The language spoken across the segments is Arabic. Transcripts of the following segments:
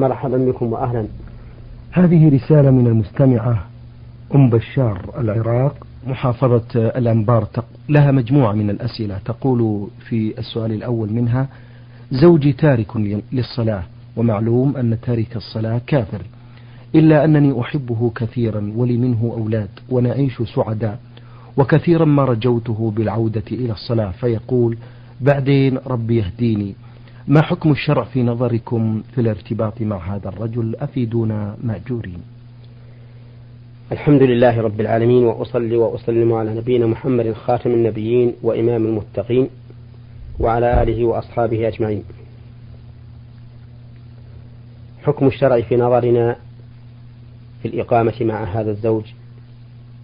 مرحبا بكم وأهلا. هذه رسالة من المستمعة أم بشار العراق محافظة الأنبار. لها مجموعة من الأسئلة. تقول في السؤال الأول منها زوجي تارك للصلاة ومعلوم أن تارك الصلاة كافر إلا أنني أحبه كثيرا ولي منه أولاد ونعيش سعداء وكثيرا ما رجوته بالعودة إلى الصلاة. فيقول بعدين ربي يهديني. ما حكم الشرع في نظركم في الارتباط مع هذا الرجل؟ أفيدونا مأجورين. الحمد لله رب العالمين وأصلي وأسلم على نبينا محمد خاتم النبيين وإمام المتقين وعلى آله وأصحابه أجمعين. حكم الشرع في نظرنا في الإقامة مع هذا الزوج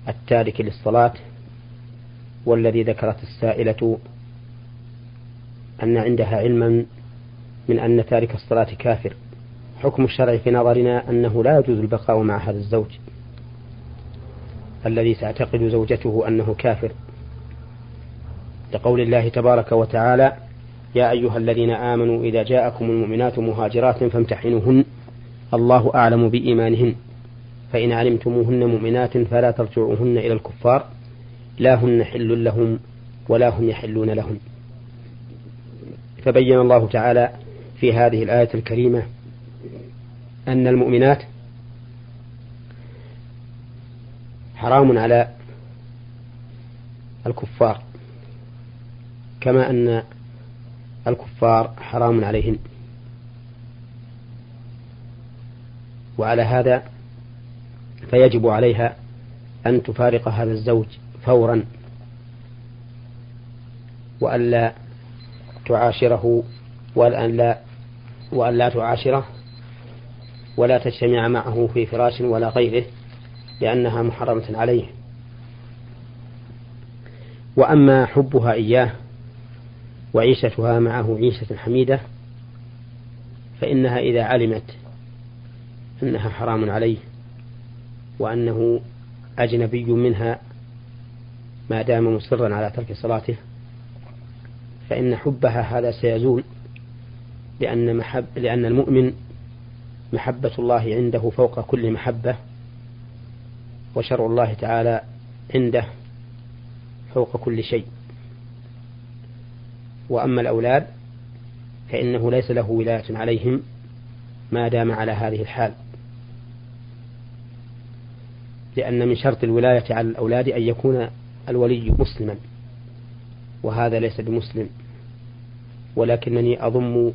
التارك للصلاة والذي ذكرت السائلة أن عندها علما من أن تارك الصلاة كافر. حكم الشرع في نظرنا أنه لا يجوز البقاء مع هذا الزوج. الذي تعتقد زوجته أنه كافر. لقول الله تبارك وتعالى يا أيها الذين آمنوا إذا جاءكم المؤمنات مهاجرات فامتحنوهن. الله أعلم بإيمانهن. فإن علمتموهن مؤمنات فلا ترجعوهن إلى الكفار. لا هن حل لهم ولا هم يحلون لهم. فبين الله تعالى في هذه الآية الكريمة أن المؤمنات حرام على الكفار كما أن الكفار حرام عليهن. وعلى هذا فيجب عليها أن تفارق هذا الزوج فورا وألا تعاشره وأن لا وأن لا تعاشره ولا تجتمع معه في فراش ولا غيره لأنها محرمة عليه. وأما حبها إياه وعيشتها معه عيشة حميدة فإنها إذا علمت أنها حرام عليه وأنه أجنبي منها ما دام مصرا على ترك صلاته فإن حبها هذا سيزول لأن, محب لأن المؤمن محبة الله عنده فوق كل محبة وشرع الله تعالى عنده فوق كل شيء. وأما الأولاد فإنه ليس له ولاية عليهم ما دام على هذه الحال. لأن من شرط الولاية على الأولاد أن يكون الولي مسلما وهذا ليس بمسلم. ولكنني أضم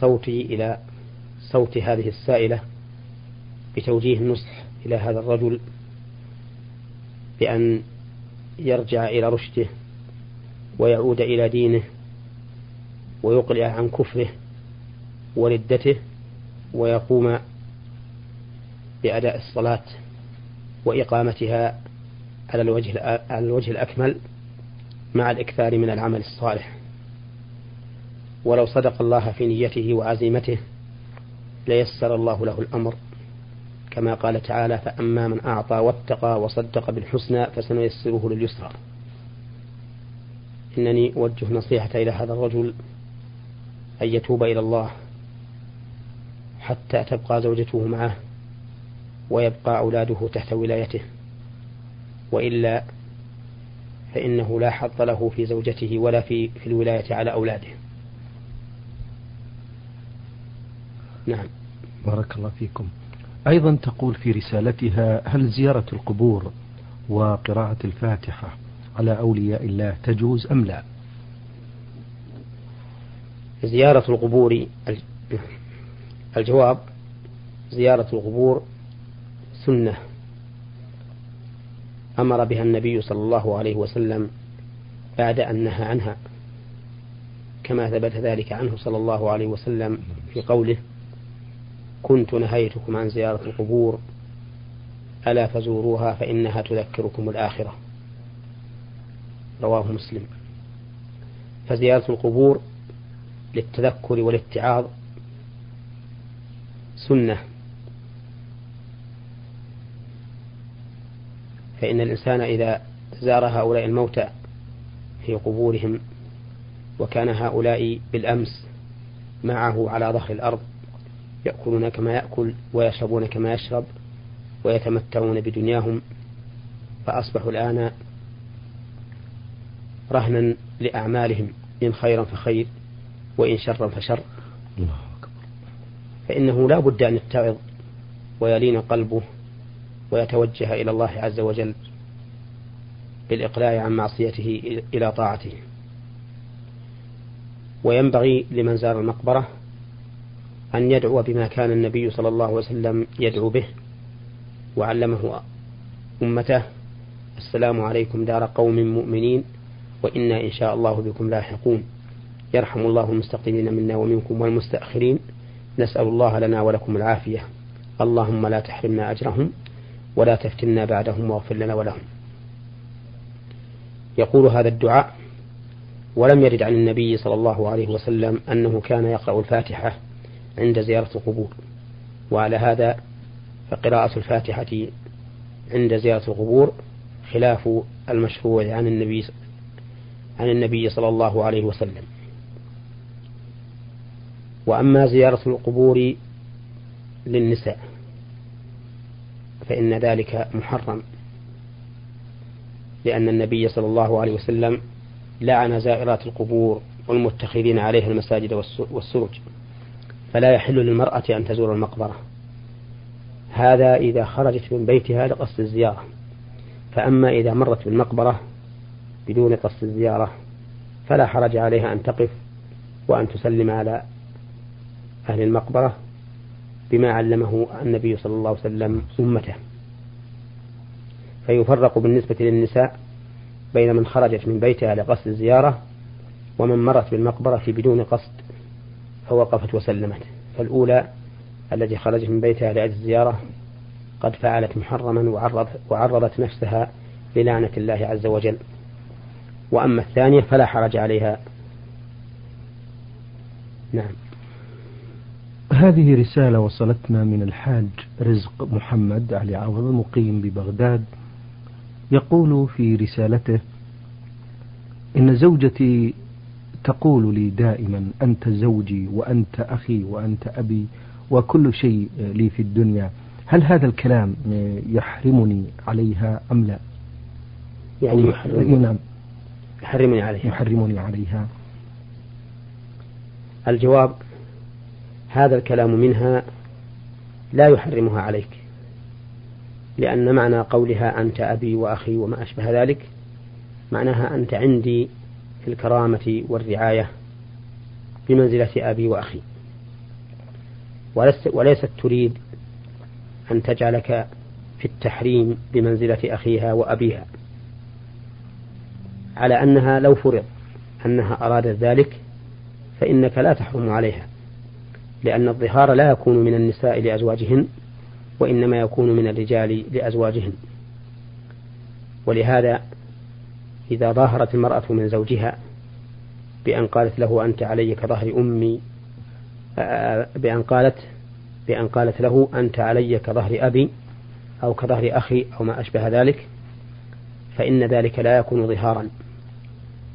صوتي إلى صوت هذه السائلة بتوجيه النصح إلى هذا الرجل بأن يرجع إلى رشده ويعود إلى دينه ويقلع عن كفره وردته ويقوم بأداء الصلاة وإقامتها على الوجه على الوجه الأكمل مع الإكثار من العمل الصالح. ولو صدق الله في نيته وعزيمته ليسر الله له الأمر. كما قال تعالى فأما من أعطى واتقى وصدق بالحسنى فسنيسره لليسرى. إنني أوجه نصيحة إلى هذا الرجل أن يتوب إلى الله حتى تبقى زوجته معه ويبقى أولاده تحت ولايته. وإلا فإنه لا حظ له في زوجته ولا في, في الولاية على أولاده. نعم. بارك الله فيكم. أيضا تقول في رسالتها هل زيارة القبور وقراءة الفاتحة على أولياء الله تجوز أم لا؟ زيارة القبور الجواب زيارة القبور سنة. أمر بها النبي صلى الله عليه وسلم بعد أن نهى عنها كما ثبت ذلك عنه صلى الله عليه وسلم في قوله كنت نهيتكم عن زيارة القبور ألا فزوروها فإنها تذكركم الآخرة. رواه مسلم. فزيارة القبور للتذكر والاتعاظ سنة. فإن الإنسان إذا زار هؤلاء الموتى في قبورهم وكان هؤلاء بالأمس معه على ظهر الأرض يأكلون كما يأكل ويشربون كما يشرب ويتمتعون بدنياهم. فأصبحوا الآن رهنا لأعمالهم إن خيرا فخير وإن شرا فشر. فإنه لا بد أن يتعظ ويلين قلبه ويتوجه إلى الله عز وجل بالإقلاع عن معصيته إلى طاعته. وينبغي لمن زار المقبرة أن يدعو بما كان النبي صلى الله عليه وسلم يدعو به وعلمه أمته. السلام عليكم دار قوم مؤمنين وإنا إن شاء الله بكم لاحقون. يرحم الله المستقدمين منا ومنكم والمستأخرين. نسأل الله لنا ولكم العافية. اللهم لا تحرمنا أجرهم ولا تفتنا بعدهم واغفر لنا ولهم. يقول هذا الدعاء ولم يرد عن النبي صلى الله عليه وسلم أنه كان يقرأ الفاتحة عند زيارة القبور. وعلى هذا فقراءة الفاتحة عند زيارة القبور خلاف المشروع عن النبي عن النبي صلى الله عليه وسلم. وأما زيارة القبور للنساء فإن ذلك محرم لأن النبي صلى الله عليه وسلم لعن زائرات القبور والمتخذين عليها المساجد والسرج. فلا يحل للمرأة أن تزور المقبرة. هذا إذا خرجت من بيتها لقصد الزيارة. فأما إذا مرت بالمقبرة بدون قصد الزيارة فلا حرج عليها أن تقف وأن تسلم على أهل المقبرة بما علمه النبي صلى الله عليه وسلم أمته. فيفرق بالنسبة للنساء بين من خرجت من بيتها لقصد الزيارة ومن مرت بالمقبرة بدون قصد فوقفت وسلمت. فالأولى التي خرجت من بيتها لأجل الزيارة قد فعلت محرما وعرض وعرضت نفسها للعنة الله عز وجل. وأما الثانية فلا حرج عليها. نعم. هذه رسالة وصلتنا من الحاج رزق محمد علي عوض مقيم ببغداد. يقول في رسالته إن زوجتي تقول لي دائما أنت زوجي وأنت أخي وأنت أبي وكل شيء لي في الدنيا. هل هذا الكلام يحرمني عليها أم لا؟ يعني يحرمني, نعم. يحرمني عليها. يحرمني عليها. الجواب هذا الكلام منها لا يحرمها عليك لأن معنى قولها أنت أبي وأخي وما أشبه ذلك معناها أنت عندي في الكرامة والرعاية بمنزلة أبي وأخي. وليست تريد أن تجعلك في التحريم بمنزلة أخيها وأبيها على أنها لو فرض أنها أرادت ذلك فإنك لا تحرم عليها لأن الظهار لا يكون من النساء لأزواجهن وإنما يكون من الرجال لأزواجهن. ولهذا إذا ظاهرت المرأة من زوجها بأن قالت له أنت علي كظهر أمي بأن قالت بأن قالت له أنت علي كظهر أبي أو كظهر أخي أو ما أشبه ذلك فإن ذلك لا يكون ظهارا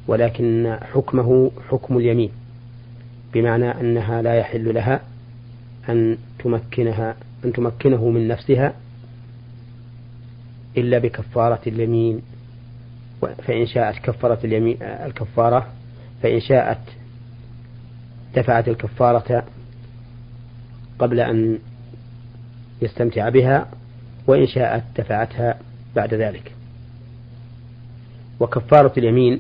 ولكن حكمه حكم اليمين بمعنى أنها لا يحل لها أن تمكنها أن تمكنه من نفسها إلا بكفارة اليمين. فإن شاءت كفرت اليمين الكفارة فإن شاءت دفعت الكفارة قبل أن يستمتع بها وإن شاءت دفعتها بعد ذلك. وكفارة اليمين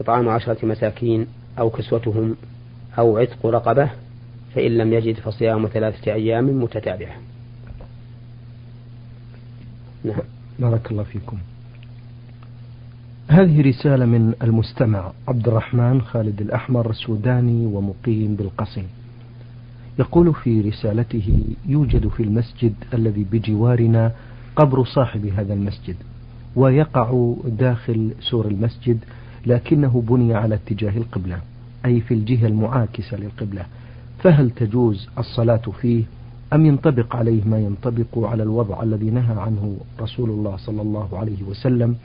إطعام عشرة مساكين أو كسوتهم أو عتق رقبة فإن لم يجد فصيام ثلاثة أيام متتابعة. نعم. بارك الله فيكم. هذه رسالة من المستمع عبد الرحمن خالد الأحمر سوداني ومقيم بالقصيم. يقول في رسالته يوجد في المسجد الذي بجوارنا قبر صاحب هذا المسجد ويقع داخل سور المسجد لكنه بني على اتجاه القبلة أي في الجهة المعاكسة للقبلة. فهل تجوز الصلاة فيه أم ينطبق عليه ما ينطبق على الوضع الذي نهى عنه رسول الله صلى الله عليه وسلم؟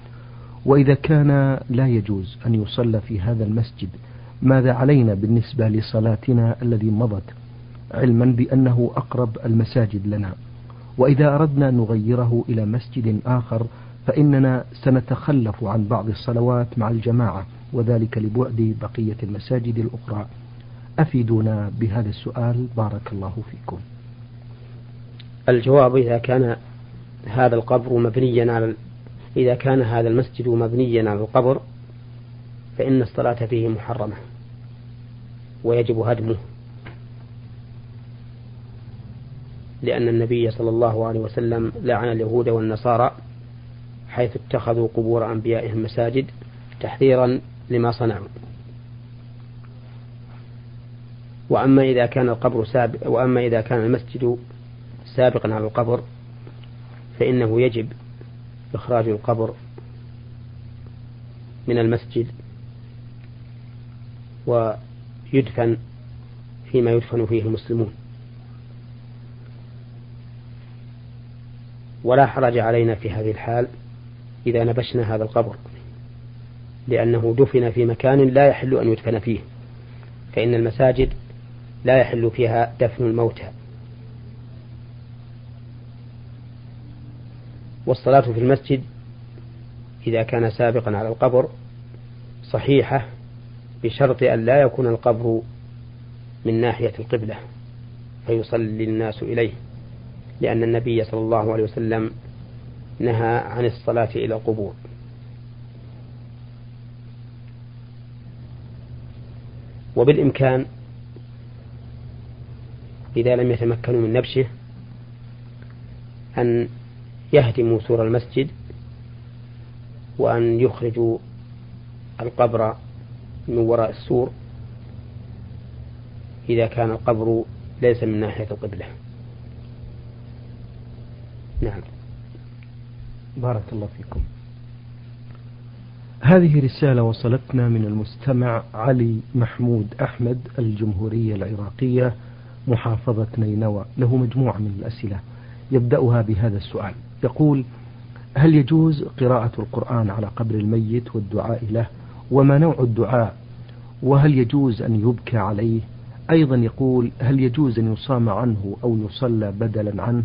وإذا كان لا يجوز أن يصلى في هذا المسجد ماذا علينا بالنسبة لصلاتنا الذي مضت؟ علما بأنه أقرب المساجد لنا. وإذا أردنا أن نغيره إلى مسجد آخر فإننا سنتخلف عن بعض الصلوات مع الجماعة وذلك لبعد بقية المساجد الأخرى. أفيدونا بهذا السؤال. بارك الله فيكم. الجواب إذا كان هذا القبر مبنيا على إذا كان هذا المسجد مبنيا على القبر فإن الصلاة فيه محرمة ويجب هدمه لأن النبي صلى الله عليه وسلم لعن اليهود والنصارى حيث اتخذوا قبور أنبيائهم مساجد تحذيرا لما صنعوا. وأما إذا كان القبر سابق وأما إذا كان المسجد سابقا على القبر فإنه يجب إخراج القبر من المسجد ويدفن فيما يدفن فيه المسلمون. ولا حرج علينا في هذه الحال إذا نبشنا هذا القبر لأنه دفن في مكان لا يحل أن يدفن فيه فإن المساجد لا يحل فيها دفن الموتى. والصلاة في المسجد إذا كان سابقا على القبر صحيحة بشرط أن لا يكون القبر من ناحية القبلة فيصلي الناس إليه لأن النبي صلى الله عليه وسلم نهى عن الصلاة إلى القبور. وبالإمكان إذا لم يتمكنوا من نبشه أن يهدموا سور المسجد وأن يخرجوا القبر من وراء السور إذا كان القبر ليس من ناحية القبلة. نعم. بارك الله فيكم. هذه رسالة وصلتنا من المستمع علي محمود أحمد الجمهورية العراقية محافظة نينوى. له مجموعة من الأسئلة. يبدأها بهذا السؤال. يقول هل يجوز قراءة القرآن على قبر الميت والدعاء له؟ وما نوع الدعاء؟ وهل يجوز أن يبكى عليه؟ أيضا يقول هل يجوز أن يصام عنه أو يصلى بدلا عنه؟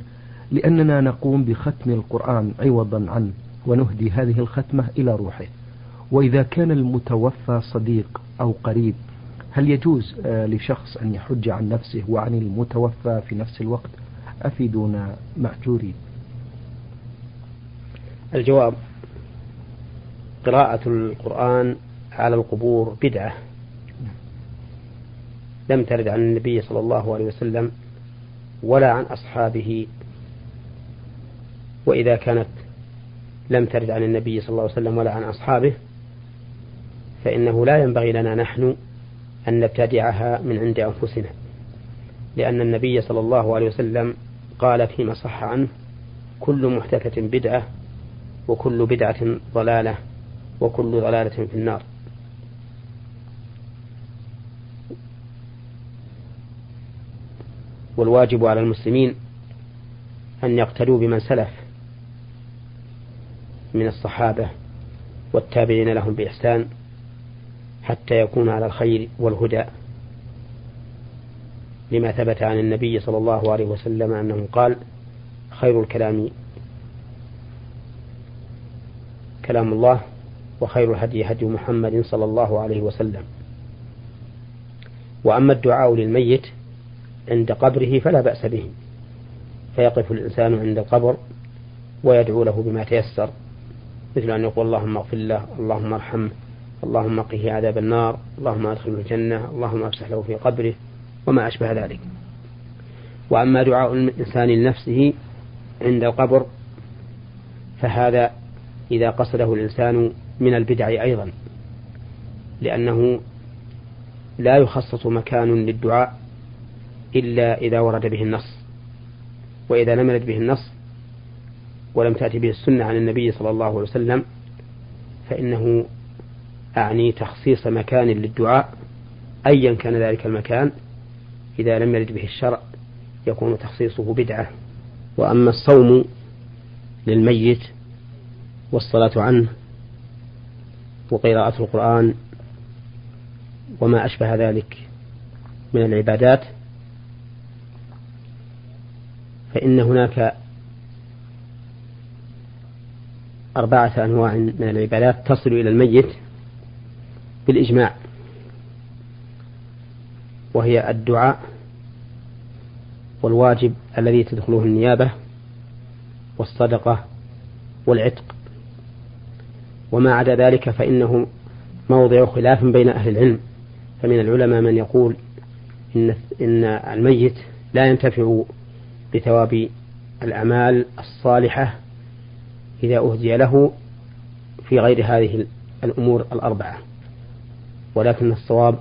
لأننا نقوم بختم القرآن عوضا عنه ونهدي هذه الختمة إلى روحه. وإذا كان المتوفى صديق أو قريب هل يجوز آه، لشخص أن يحج عن نفسه وعن المتوفى في نفس الوقت؟ أفيدونا مأجورين الجواب قراءة القرآن على القبور بدعة. لم ترد عن النبي صلى الله عليه وسلم ولا عن أصحابه. وإذا كانت لم ترد عن النبي صلى الله عليه وسلم ولا عن أصحابه فإنه لا ينبغي لنا نحن أن نبتدعها من عند أنفسنا. لأن النبي صلى الله عليه وسلم قال فيما صح عنه كل محدثة بدعة وكل بدعة ضلالة وكل ضلالة في النار. والواجب على المسلمين أن يقتدوا بمن سلف من الصحابة والتابعين لهم بإحسان حتى يكون على الخير والهدى. لما ثبت عن النبي صلى الله عليه وسلم أنه قال خير الكلام كلام الله وخير الهدي هدي محمد صلى الله عليه وسلم. وأما الدعاء للميت عند قبره فلا بأس به فيقف الإنسان عند القبر ويدعو له بما تيسر مثل أن يقول اللهم اغفر له اللهم ارحمه اللهم قه عذاب النار اللهم أدخله الجنة اللهم أفسح له في قبره وما أشبه ذلك. وأما دعاء الإنسان لنفسه عند القبر فهذا إذا قصده الإنسان من البدع أيضا لأنه لا يخصص مكان للدعاء إلا إذا ورد به النص. وإذا لم يرد به النص ولم تأتي به السنة عن النبي صلى الله عليه وسلم فإنه أعني تخصيص مكان للدعاء أيا كان ذلك المكان إذا لم يرد به الشرع يكون تخصيصه بدعة. وأما الصوم للميت والصلاة عنه وقراءة القرآن وما أشبه ذلك من العبادات فإن هناك أربعة أنواع من العبادات تصل إلى الميت بالإجماع وهي الدعاء والواجب الذي تدخله النيابة والصدقة والعتق وما عدا ذلك فإنه موضع خلاف بين أهل العلم. فمن العلماء من يقول إن إن الميت لا ينتفع بثواب الأعمال الصالحة إذا أهدي له في غير هذه الأمور الأربعة. ولكن الصواب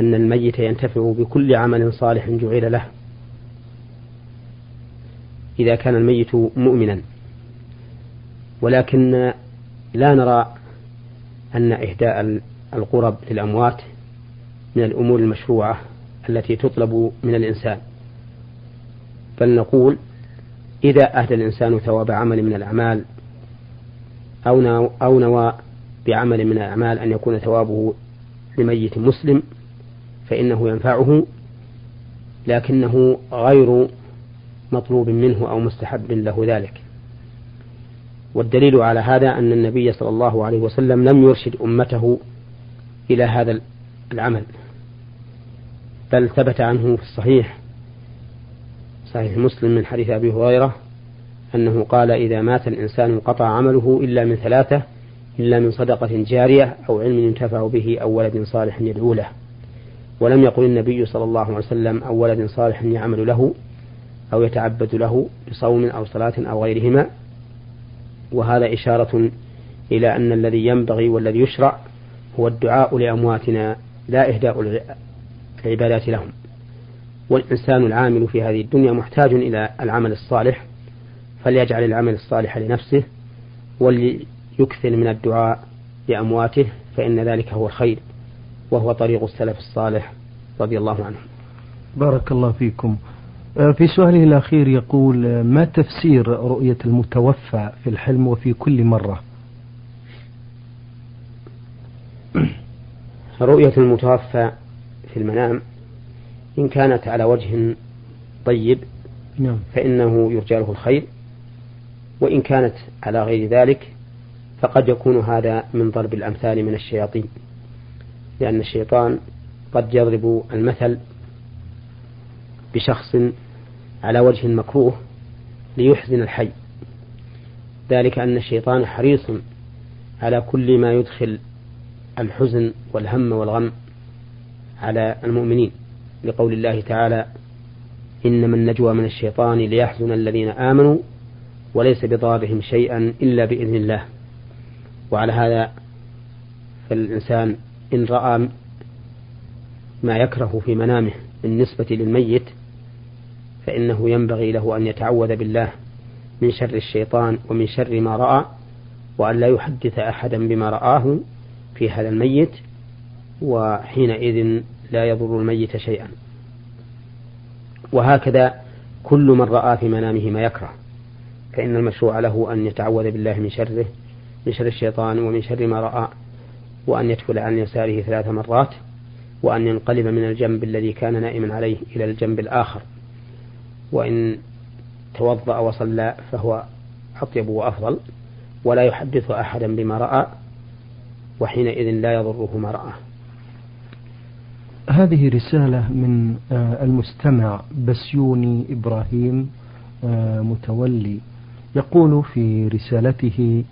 أن الميت ينتفع بكل عمل صالح جعل له. إذا كان الميت مؤمنا. ولكن لا نرى أن إهداء القرب للأموات من الأمور المشروعة التي تطلب من الإنسان. بل نقول إذا أهدى الإنسان ثواب عمل من الأعمال أو أو نوى بعمل من الأعمال أن يكون ثوابه لميت مسلم فإنه ينفعه لكنه غير مطلوب منه أو مستحب له ذلك. والدليل على هذا أن النبي صلى الله عليه وسلم لم يرشد أمته إلى هذا العمل. بل ثبت عنه في الصحيح صحيح مسلم من حديث أبي هريرة أنه قال إذا مات الإنسان انقطع عمله إلا من ثلاثة إلا من صدقة جارية أو علم ينتفع به أو ولد صالح يدعو له. ولم يقل النبي صلى الله عليه وسلم أو ولد صالح يعمل له أو يتعبد له بصوم أو صلاة أو غيرهما وهذا إشارة إلى أن الذي ينبغي والذي يشرع هو الدعاء لأمواتنا لا إهداء العبادات لهم. والإنسان العامل في هذه الدنيا محتاج إلى العمل الصالح فليجعل العمل الصالح لنفسه وليكثر من الدعاء لأمواته فإن ذلك هو الخير وهو طريق السلف الصالح رضي الله عنهم. بارك الله فيكم. في سؤاله الأخير يقول آه، ما تفسير رؤية المتوفى في الحلم وفي كل مرة رؤية المتوفى في المنام إن كانت على وجه طيب نعم. فإنه يرجى له الخير وإن كانت على غير ذلك فقد يكون هذا من ضرب الأمثال من الشياطين لأن الشيطان قد يضرب المثل بشخص على وجه مكروه ليحزن الحي. ذلك أن الشيطان حريص على كل ما يدخل الحزن والهم والغم على المؤمنين. لقول الله تعالى إنما النجوى من الشيطان ليحزن الذين آمنوا وليس بضارهم شيئا إلا بإذن الله. وعلى هذا فالإنسان إن رأى ما يكره في منامه بالنسبة للميت فإنه ينبغي له أن يتعوذ بالله من شر الشيطان ومن شر ما رأى وأن لا يحدث أحدا بما رآه في هذا الميت وحينئذ لا يضر الميت شيئا. وهكذا كل من رأى في منامه ما يكره فإن المشروع له أن يتعوذ بالله من شره من شر الشيطان ومن شر ما رأى وأن يدخل عن يساره ثلاث مرات وأن ينقلب من الجنب الذي كان نائما عليه إلى الجنب الآخر. وإن توضأ وصلى فهو أطيب وأفضل ولا يحدث أحدا بما رأى وحينئذ لا يضره ما رآه هذه رسالة من آه، المستمع بسيوني إبراهيم آه، متولي يقول في رسالته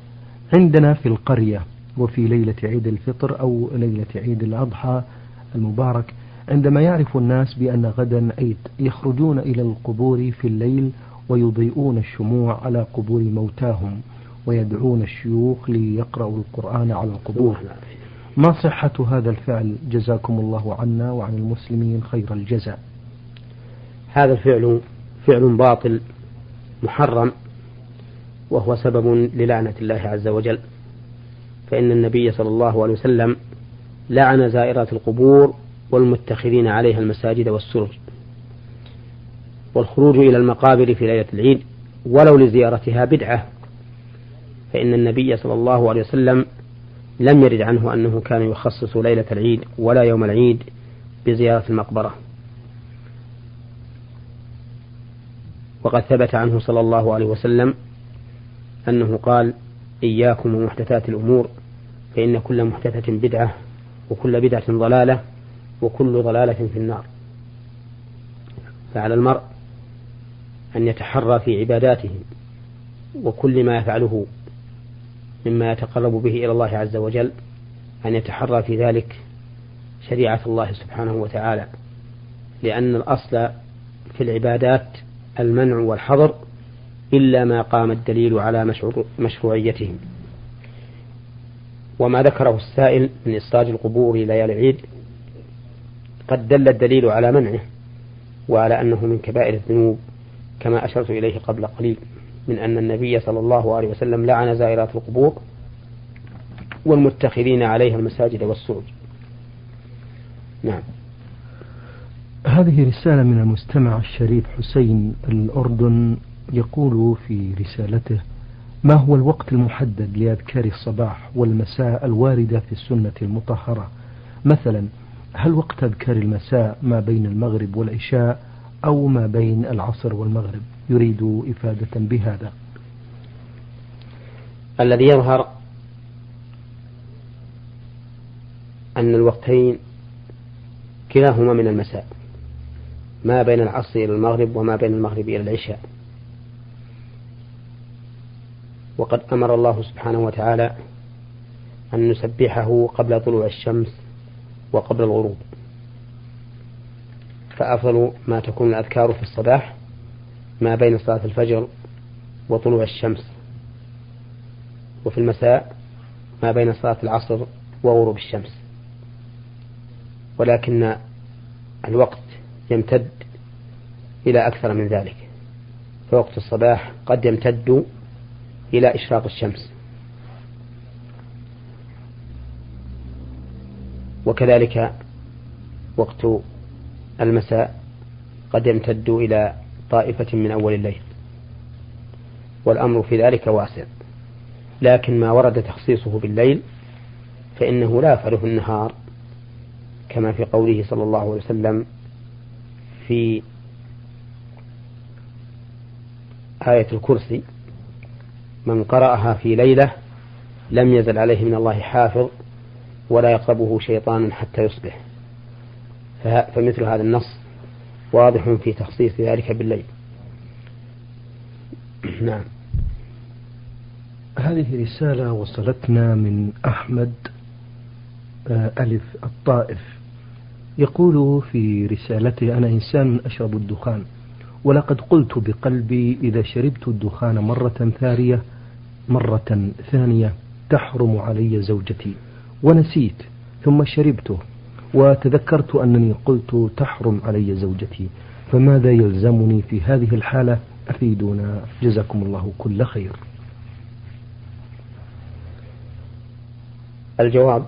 عندنا في القرية وفي ليلة عيد الفطر أو ليلة عيد الأضحى المبارك عندما يعرف الناس بأن غدا عيد يخرجون إلى القبور في الليل ويضيئون الشموع على قبور موتاهم ويدعون الشيوخ ليقرأوا القرآن على القبور. ما صحة هذا الفعل؟ جزاكم الله عنا وعن المسلمين خير الجزاء. هذا الفعل فعل باطل محرم وهو سبب للعنة الله عز وجل. فإن النبي صلى الله عليه وسلم لعن زائرات القبور والمتخذين عليها المساجد والسرج والخروج إلى المقابر في ليلة العيد ولو لزيارتها بدعة فإن النبي صلى الله عليه وسلم لم يرد عنه أنه كان يخصص ليلة العيد ولا يوم العيد بزيارة المقبرة. وقد ثبت عنه صلى الله عليه وسلم أنه قال إياكم ومحدثات الأمور فإن كل محدثة بدعة وكل بدعة ضلالة وكل ضلالة في النار. فعلى المرء أن يتحرى في عباداته وكل ما يفعله مما يتقرب به إلى الله عز وجل أن يتحرى في ذلك شريعة الله سبحانه وتعالى. لأن الأصل في العبادات المنع والحظر إلا ما قام الدليل على مشروعيتهم. وما ذكره السائل من إسراج القبور ليالي العيد قد دل الدليل على منعه وعلى أنه من كبائر الذنوب كما أشرت إليه قبل قليل من أن النبي صلى الله عليه وسلم لعن زائرات القبور والمتخذين عليها المساجد والسرج. نعم. هذه رسالة من المستمع الشريف حسين الأردن يقول في رسالته ما هو الوقت المحدد لأذكار الصباح والمساء الواردة في السنة المطهرة؟ مثلا هل وقت أذكار المساء ما بين المغرب والعشاء أو ما بين العصر والمغرب يريد إفادة بهذا؟ الذي يظهر أن الوقتين كلاهما من المساء ما بين العصر إلى المغرب وما بين المغرب إلى العشاء. وقد أمر الله سبحانه وتعالى أن نسبحه قبل طلوع الشمس وقبل الغروب. فأفضل ما تكون الأذكار في الصباح ما بين صلاة الفجر وطلوع الشمس. وفي المساء ما بين صلاة العصر وغروب الشمس. ولكن الوقت يمتد إلى أكثر من ذلك. فوقت الصباح قد يمتد إلى إشراق الشمس. وكذلك وقت المساء قد يمتد إلى طائفة من أول الليل. والأمر في ذلك واسع. لكن ما ورد تخصيصه بالليل فإنه لا يفعله النهار كما في قوله صلى الله عليه وسلم في آية الكرسي من قرأها في ليلة لم يزل عليه من الله حافظ ولا يقربه شيطان حتى يصبح. فمثل هذا النص واضح في تخصيص ذلك بالليل. نعم. هذه رسالة وصلتنا من أحمد آه، ألف الطائف. يقول في رسالته أنا إنسان أشرب الدخان ولقد قلت بقلبي إذا شربت الدخان مرة ثانية مرة ثانية تحرم علي زوجتي. ونسيت ثم شربته وتذكرت أنني قلت تحرم علي زوجتي فماذا يلزمني في هذه الحالة؟ أفيدونا. جزاكم الله كل خير. الجواب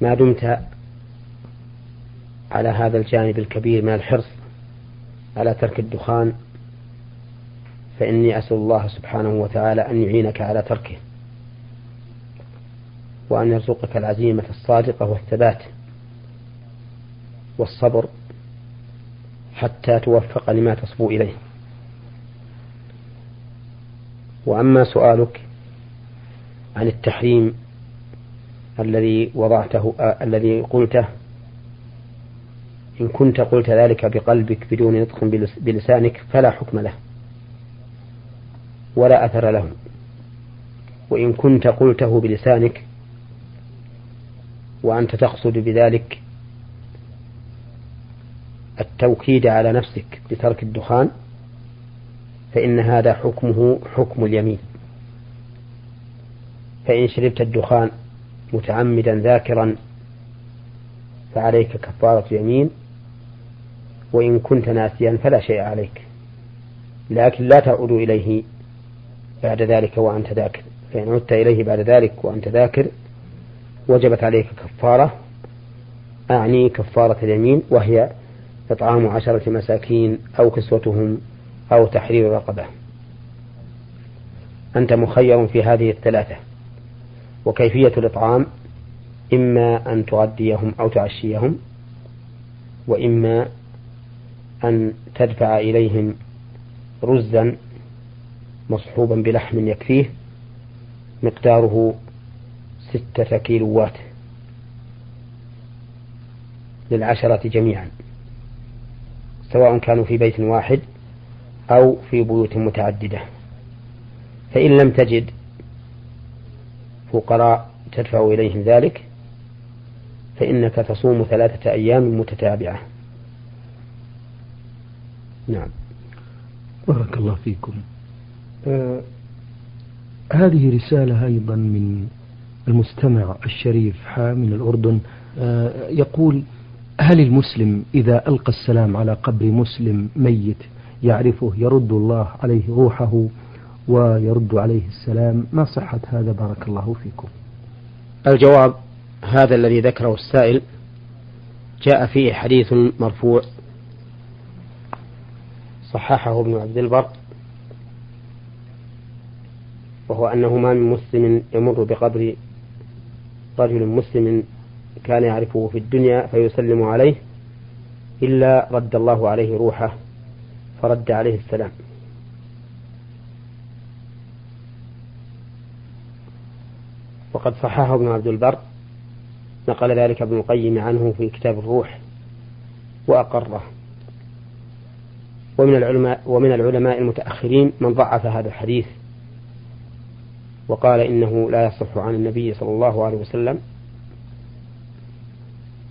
ما دمت على هذا الجانب الكبير من الحرص على ترك الدخان فإني أسأل الله سبحانه وتعالى أن يعينك على تركه. وأن يرزقك العزيمة الصادقة والثبات والصبر حتى توفق لما تصبو إليه. وأما سؤالك عن التحريم الذي وضعته آه الذي قلته إن كنت قلت ذلك بقلبك بدون نطق بلسانك فلا حكم له ولا أثر له. وإن كنت قلته بلسانك وأنت تقصد بذلك التوكيد على نفسك بترك الدخان فإن هذا حكمه حكم اليمين. فإن شربت الدخان متعمدا ذاكرا فعليك كفارة يمين وإن كنت ناسيا فلا شيء عليك. لكن لا تعود إليه بعد ذلك وأنت ذاكر. فإن عدت إليه بعد ذلك وأنت ذاكر وجبت عليك كفارة أعني كفارة اليمين وهي إطعام عشرة مساكين أو كسوتهم أو تحرير رقبة. أنت مخير في هذه الثلاثة. وكيفية الإطعام؟ إما أن تغديهم أو تعشيهم وإما أن تدفع إليهم رزا مصحوبا بلحم يكفيه مقداره ستة كيلوات للعشرة جميعا سواء كانوا في بيت واحد أو في بيوت متعددة. فإن لم تجد فقراء تدفع إليهم ذلك فإنك تصوم ثلاثة أيام متتابعة. نعم. بارك الله فيكم. آه هذه رسالة أيضا من المستمع الشريف من الأردن آه يقول هل المسلم إذا ألقى السلام على قبر مسلم ميت يعرفه يرد الله عليه روحه ويرد عليه السلام؟ ما صحة هذا؟ بارك الله فيكم. الجواب هذا الذي ذكره السائل جاء فيه حديث مرفوع. صححه ابن عبد البر وهو أنه ما من مسلم يمر بقبر رجل مسلم كان يعرفه في الدنيا فيسلم عليه إلا رد الله عليه روحه فرد عليه السلام. وقد صححه ابن عبد البر نقل ذلك ابن القيم عنه في كتاب الروح وأقره. ومن العلماء ومن العلماء المتأخرين من ضعف هذا الحديث وقال إنه لا يصح عن النبي صلى الله عليه وسلم.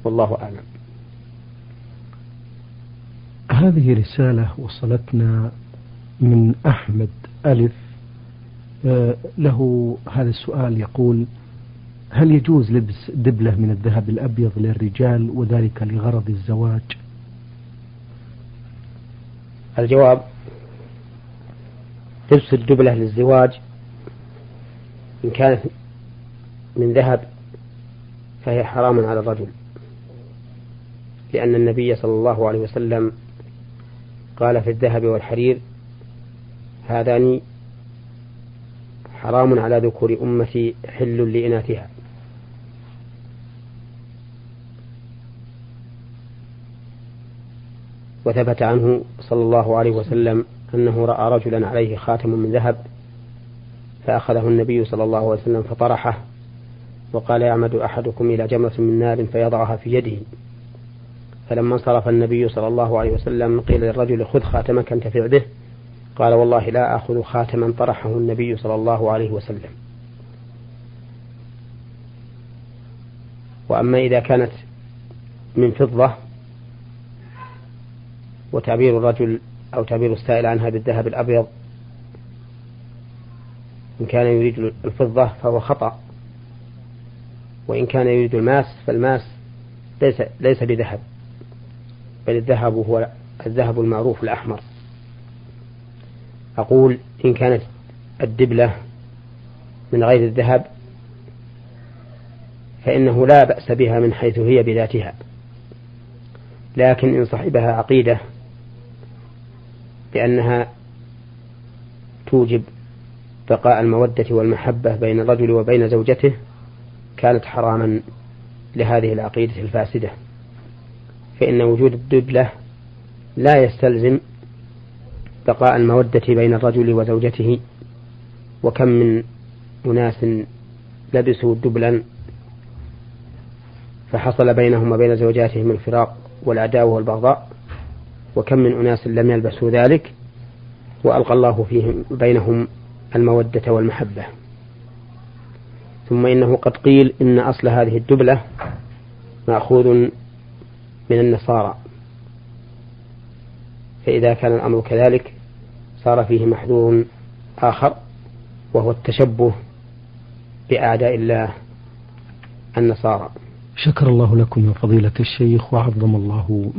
والله أعلم. هذه رسالة وصلتنا من أحمد ألف. آه، له هذا السؤال يقول هل يجوز لبس دبلة من الذهب الأبيض للرجال وذلك لغرض الزواج؟ الجواب لبس الدبلة للزواج إن كانت من ذهب فهي حرام على الرجل. لأن النبي صلى الله عليه وسلم قال في الذهب والحرير هذان حرام على ذكور أمتي حل لإناثها. وثبت عنه صلى الله عليه وسلم أنه رأى رجلا عليه خاتم من ذهب فأخذه النبي صلى الله عليه وسلم فطرحه وقال يعمد أحدكم إلى جمرة من نار فيضعها في يده. فلما انصرف النبي صلى الله عليه وسلم قيل للرجل خذ خاتمك انتفع به قال والله لا آخذ خاتما طرحه النبي صلى الله عليه وسلم. وأما إذا كانت من فضة وتعبير الرجل أو تعبير السائل عنها بالذهب الأبيض إن كان يريد الفضة فهو خطأ. وإن كان يريد الماس فالماس ليس ليس بذهب بل الذهب هو الذهب المعروف الأحمر. أقول إن كانت الدبلة من غير الذهب فإنه لا بأس بها من حيث هي بذاتها. لكن إن صحبها عقيدة بأنها توجب بقاء المودة والمحبة بين الرجل وبين زوجته كانت حراما لهذه العقيدة الفاسدة. فإن وجود الدبلة لا يستلزم بقاء المودة بين الرجل وزوجته. وكم من أناس لبسوا دبلا فحصل بينهم وبين زوجاتهم الفراق والعداوة والبغضاء. وكم من أناس لم يلبسوا ذلك وألقى الله فيهم بينهم المودة والمحبة. ثم إنه قد قيل إن أصل هذه الدبلة مأخوذ من النصارى. فإذا كان الأمر كذلك صار فيه محذور آخر وهو التشبه بأعداء الله النصارى. شكر الله لكم يا فضيلة الشيخ وعظم الله